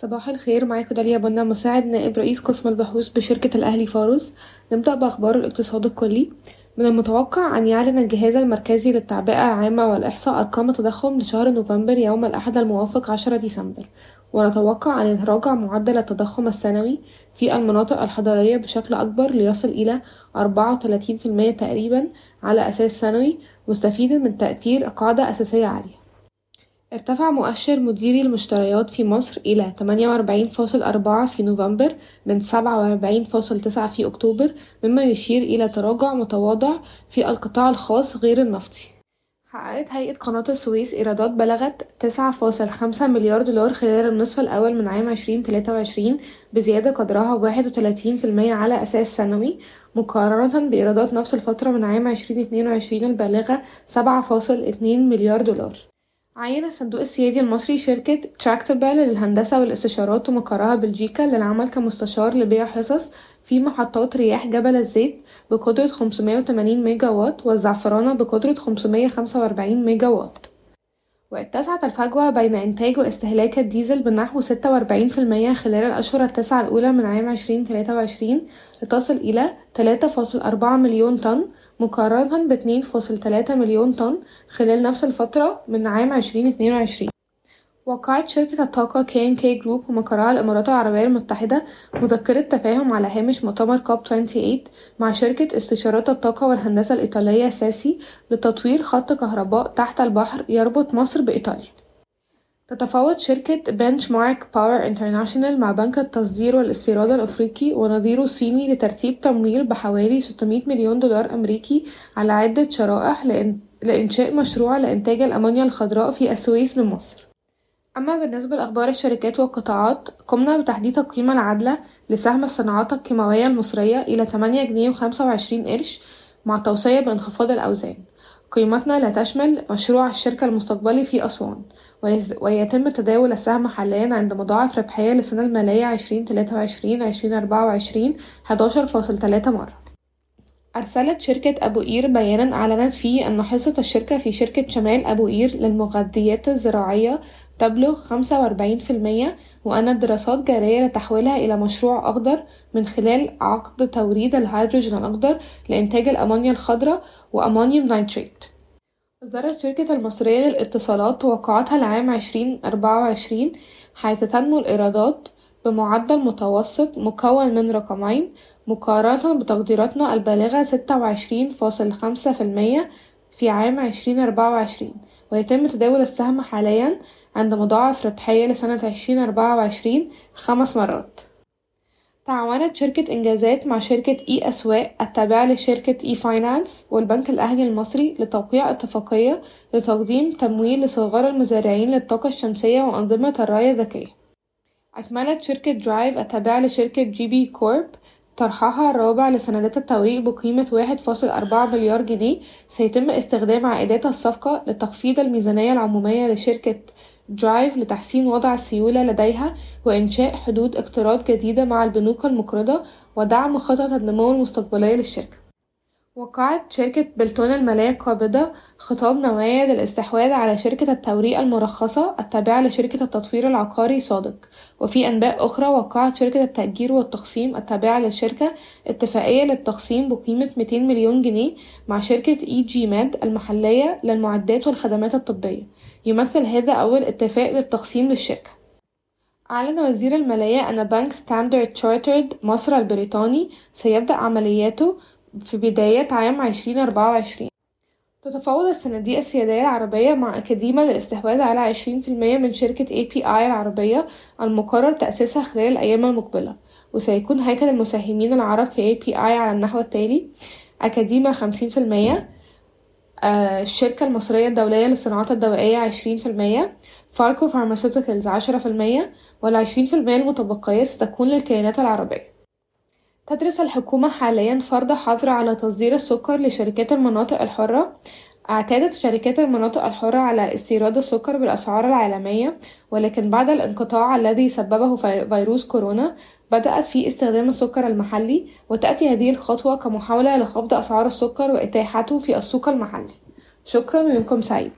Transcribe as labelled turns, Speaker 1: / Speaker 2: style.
Speaker 1: صباح الخير معاكم داليا بنا مساعد نائب رئيس قسم البحوث بشركة الأهلي فاروس. نبدأ بأخبار الاقتصاد الكلي. من المتوقع أن يعلن الجهاز المركزي للتعبئة العامة والإحصاء أرقام التضخم لشهر نوفمبر يوم الأحد الموافق 10 ديسمبر. ونتوقع أن يتراجع معدل التضخم السنوي في المناطق الحضرية بشكل أكبر ليصل إلى 34% تقريبا على أساس سنوي مستفيدا من تأثير قاعدة أساسية عالية. ارتفع مؤشر مديري المشتريات في مصر إلى 48.4 في نوفمبر من 47.9 في أكتوبر مما يشير إلى تراجع متواضع في القطاع الخاص غير النفطي. حققت هيئة قناة السويس إيرادات بلغت 9.5 مليار دولار خلال النصف الأول من عام 2023 بزيادة قدرها 31% على أساس سنوي مقارنة بإيرادات نفس الفترة من عام 2022 البالغة 7.2 مليار دولار. عين الصندوق السيادي المصري شركة Tractebel للهندسة والاستشارات ومقرها بلجيكا للعمل كمستشار لبيع حصص في محطات رياح جبل الزيت بقدرة 580 ميجا وات والزعفرانة بقدرة 545 ميجا وات واتسعت الفجوة بين إنتاج واستهلاك الديزل بنحو 46% خلال الأشهر التسعة الأولى من عام 2023 لتصل إلى 3.4 مليون طن مقارنة فاصل تلاتة مليون طن خلال نفس الفترة من عام عشرين اتنين وعشرين. وقعت شركة الطاقة K Group ومقرها الإمارات العربية المتحدة مذكرة تفاهم على هامش مؤتمر COP 28 مع شركة استشارات الطاقة والهندسة الإيطالية ساسي لتطوير خط كهرباء تحت البحر يربط مصر بإيطاليا. تتفاوض شركة Benchmark Power International مع بنك التصدير والاستيراد الأفريقي ونظيره الصيني لترتيب تمويل بحوالي 600 مليون دولار أمريكي على عدة شرائح لإن... لإنشاء مشروع لإنتاج الأمونيا الخضراء في السويس بمصر أما بالنسبة لأخبار الشركات والقطاعات قمنا بتحديث القيمة العادلة لسهم الصناعات الكيماوية المصرية إلى 8 جنيه وخمسة وعشرين قرش مع توصية بانخفاض الأوزان. قيمتنا لا تشمل مشروع الشركة المستقبلي في أسوان ويتم تداول السهم حاليا عند مضاعف ربحية للسنة المالية عشرين تلاتة وعشرين عشرين أربعة وعشرين حداشر فاصل تلاتة مرة. أرسلت شركة أبو قير بيانا أعلنت فيه أن حصة الشركة في شركة شمال أبو قير للمغذيات الزراعية تبلغ خمسة وأربعين في المية وأن الدراسات جارية لتحويلها إلى مشروع أخضر من خلال عقد توريد الهيدروجين الأخضر لإنتاج الأمونيا الخضراء و ammonium nitrate أصدرت شركة المصرية للاتصالات توقعاتها لعام عشرين أربعة وعشرين حيث تنمو الإيرادات بمعدل متوسط مكون من رقمين مقارنة بتقديراتنا البالغة ستة وعشرين فاصل خمسة في المية في عام عشرين أربعة وعشرين ويتم تداول السهم حاليا عند مضاعف ربحية لسنة عشرين أربعة وعشرين خمس مرات. تعاونت شركة إنجازات مع شركة إي أسواق التابعة لشركة إي فاينانس والبنك الأهلي المصري لتوقيع اتفاقية لتقديم تمويل لصغار المزارعين للطاقة الشمسية وأنظمة الري الذكية. أكملت شركة درايف التابعة لشركة جي بي كورب طرحها الرابع لسندات التوريق بقيمة واحد فاصل أربعة مليار جنيه سيتم استخدام عائدات الصفقة لتخفيض الميزانية العمومية لشركة درايف لتحسين وضع السيولة لديها وإنشاء حدود اقتراض جديدة مع البنوك المقرضة ودعم خطط النمو المستقبلية للشركة. وقعت شركة بلتون المالية القابضة خطاب نوايا للاستحواذ على شركة التوريق المرخصة التابعة لشركة التطوير العقاري سوديك. وفي أنباء أخرى وقعت شركة التأجير والتخصيم التابعة للشركة اتفاقية للتخصيم بقيمة 200 مليون جنيه مع شركة إيجي ميد المحلية للمعدات والخدمات الطبية. يمثل هذا أول اتفاق للتخصيم للشركة. أعلن وزير المالية أن بنك ستاندرد تشارترد مصر البريطاني سيبدأ عملياته في بداية عام عشرين أربعة وعشرين. تتفاوض الصناديق السيادية العربية مع أكاديما للاستحواذ على عشرين في المية من شركة API العربية المقرر تأسيسها خلال الأيام المقبلة وسيكون هيكل المساهمين العرب في API على النحو التالي. أكاديما خمسين في المية الشركة المصرية الدولية للصناعات الدوائية عشرين في المية فاركو فارماسيوتيكالز عشرة في المية والعشرين في المية المتبقية ستكون للكيانات العربية. تدرس الحكومة حاليا فرض حظر على تصدير السكر لشركات المناطق الحرة. اعتادت شركات المناطق الحرة على استيراد السكر بالأسعار العالمية ولكن بعد الانقطاع الذي سببه فيروس كورونا بدأت في استخدام السكر المحلي وتأتي هذه الخطوة كمحاولة لخفض أسعار السكر وإتاحته في السوق المحلي. شكرا ويومكم سعيد.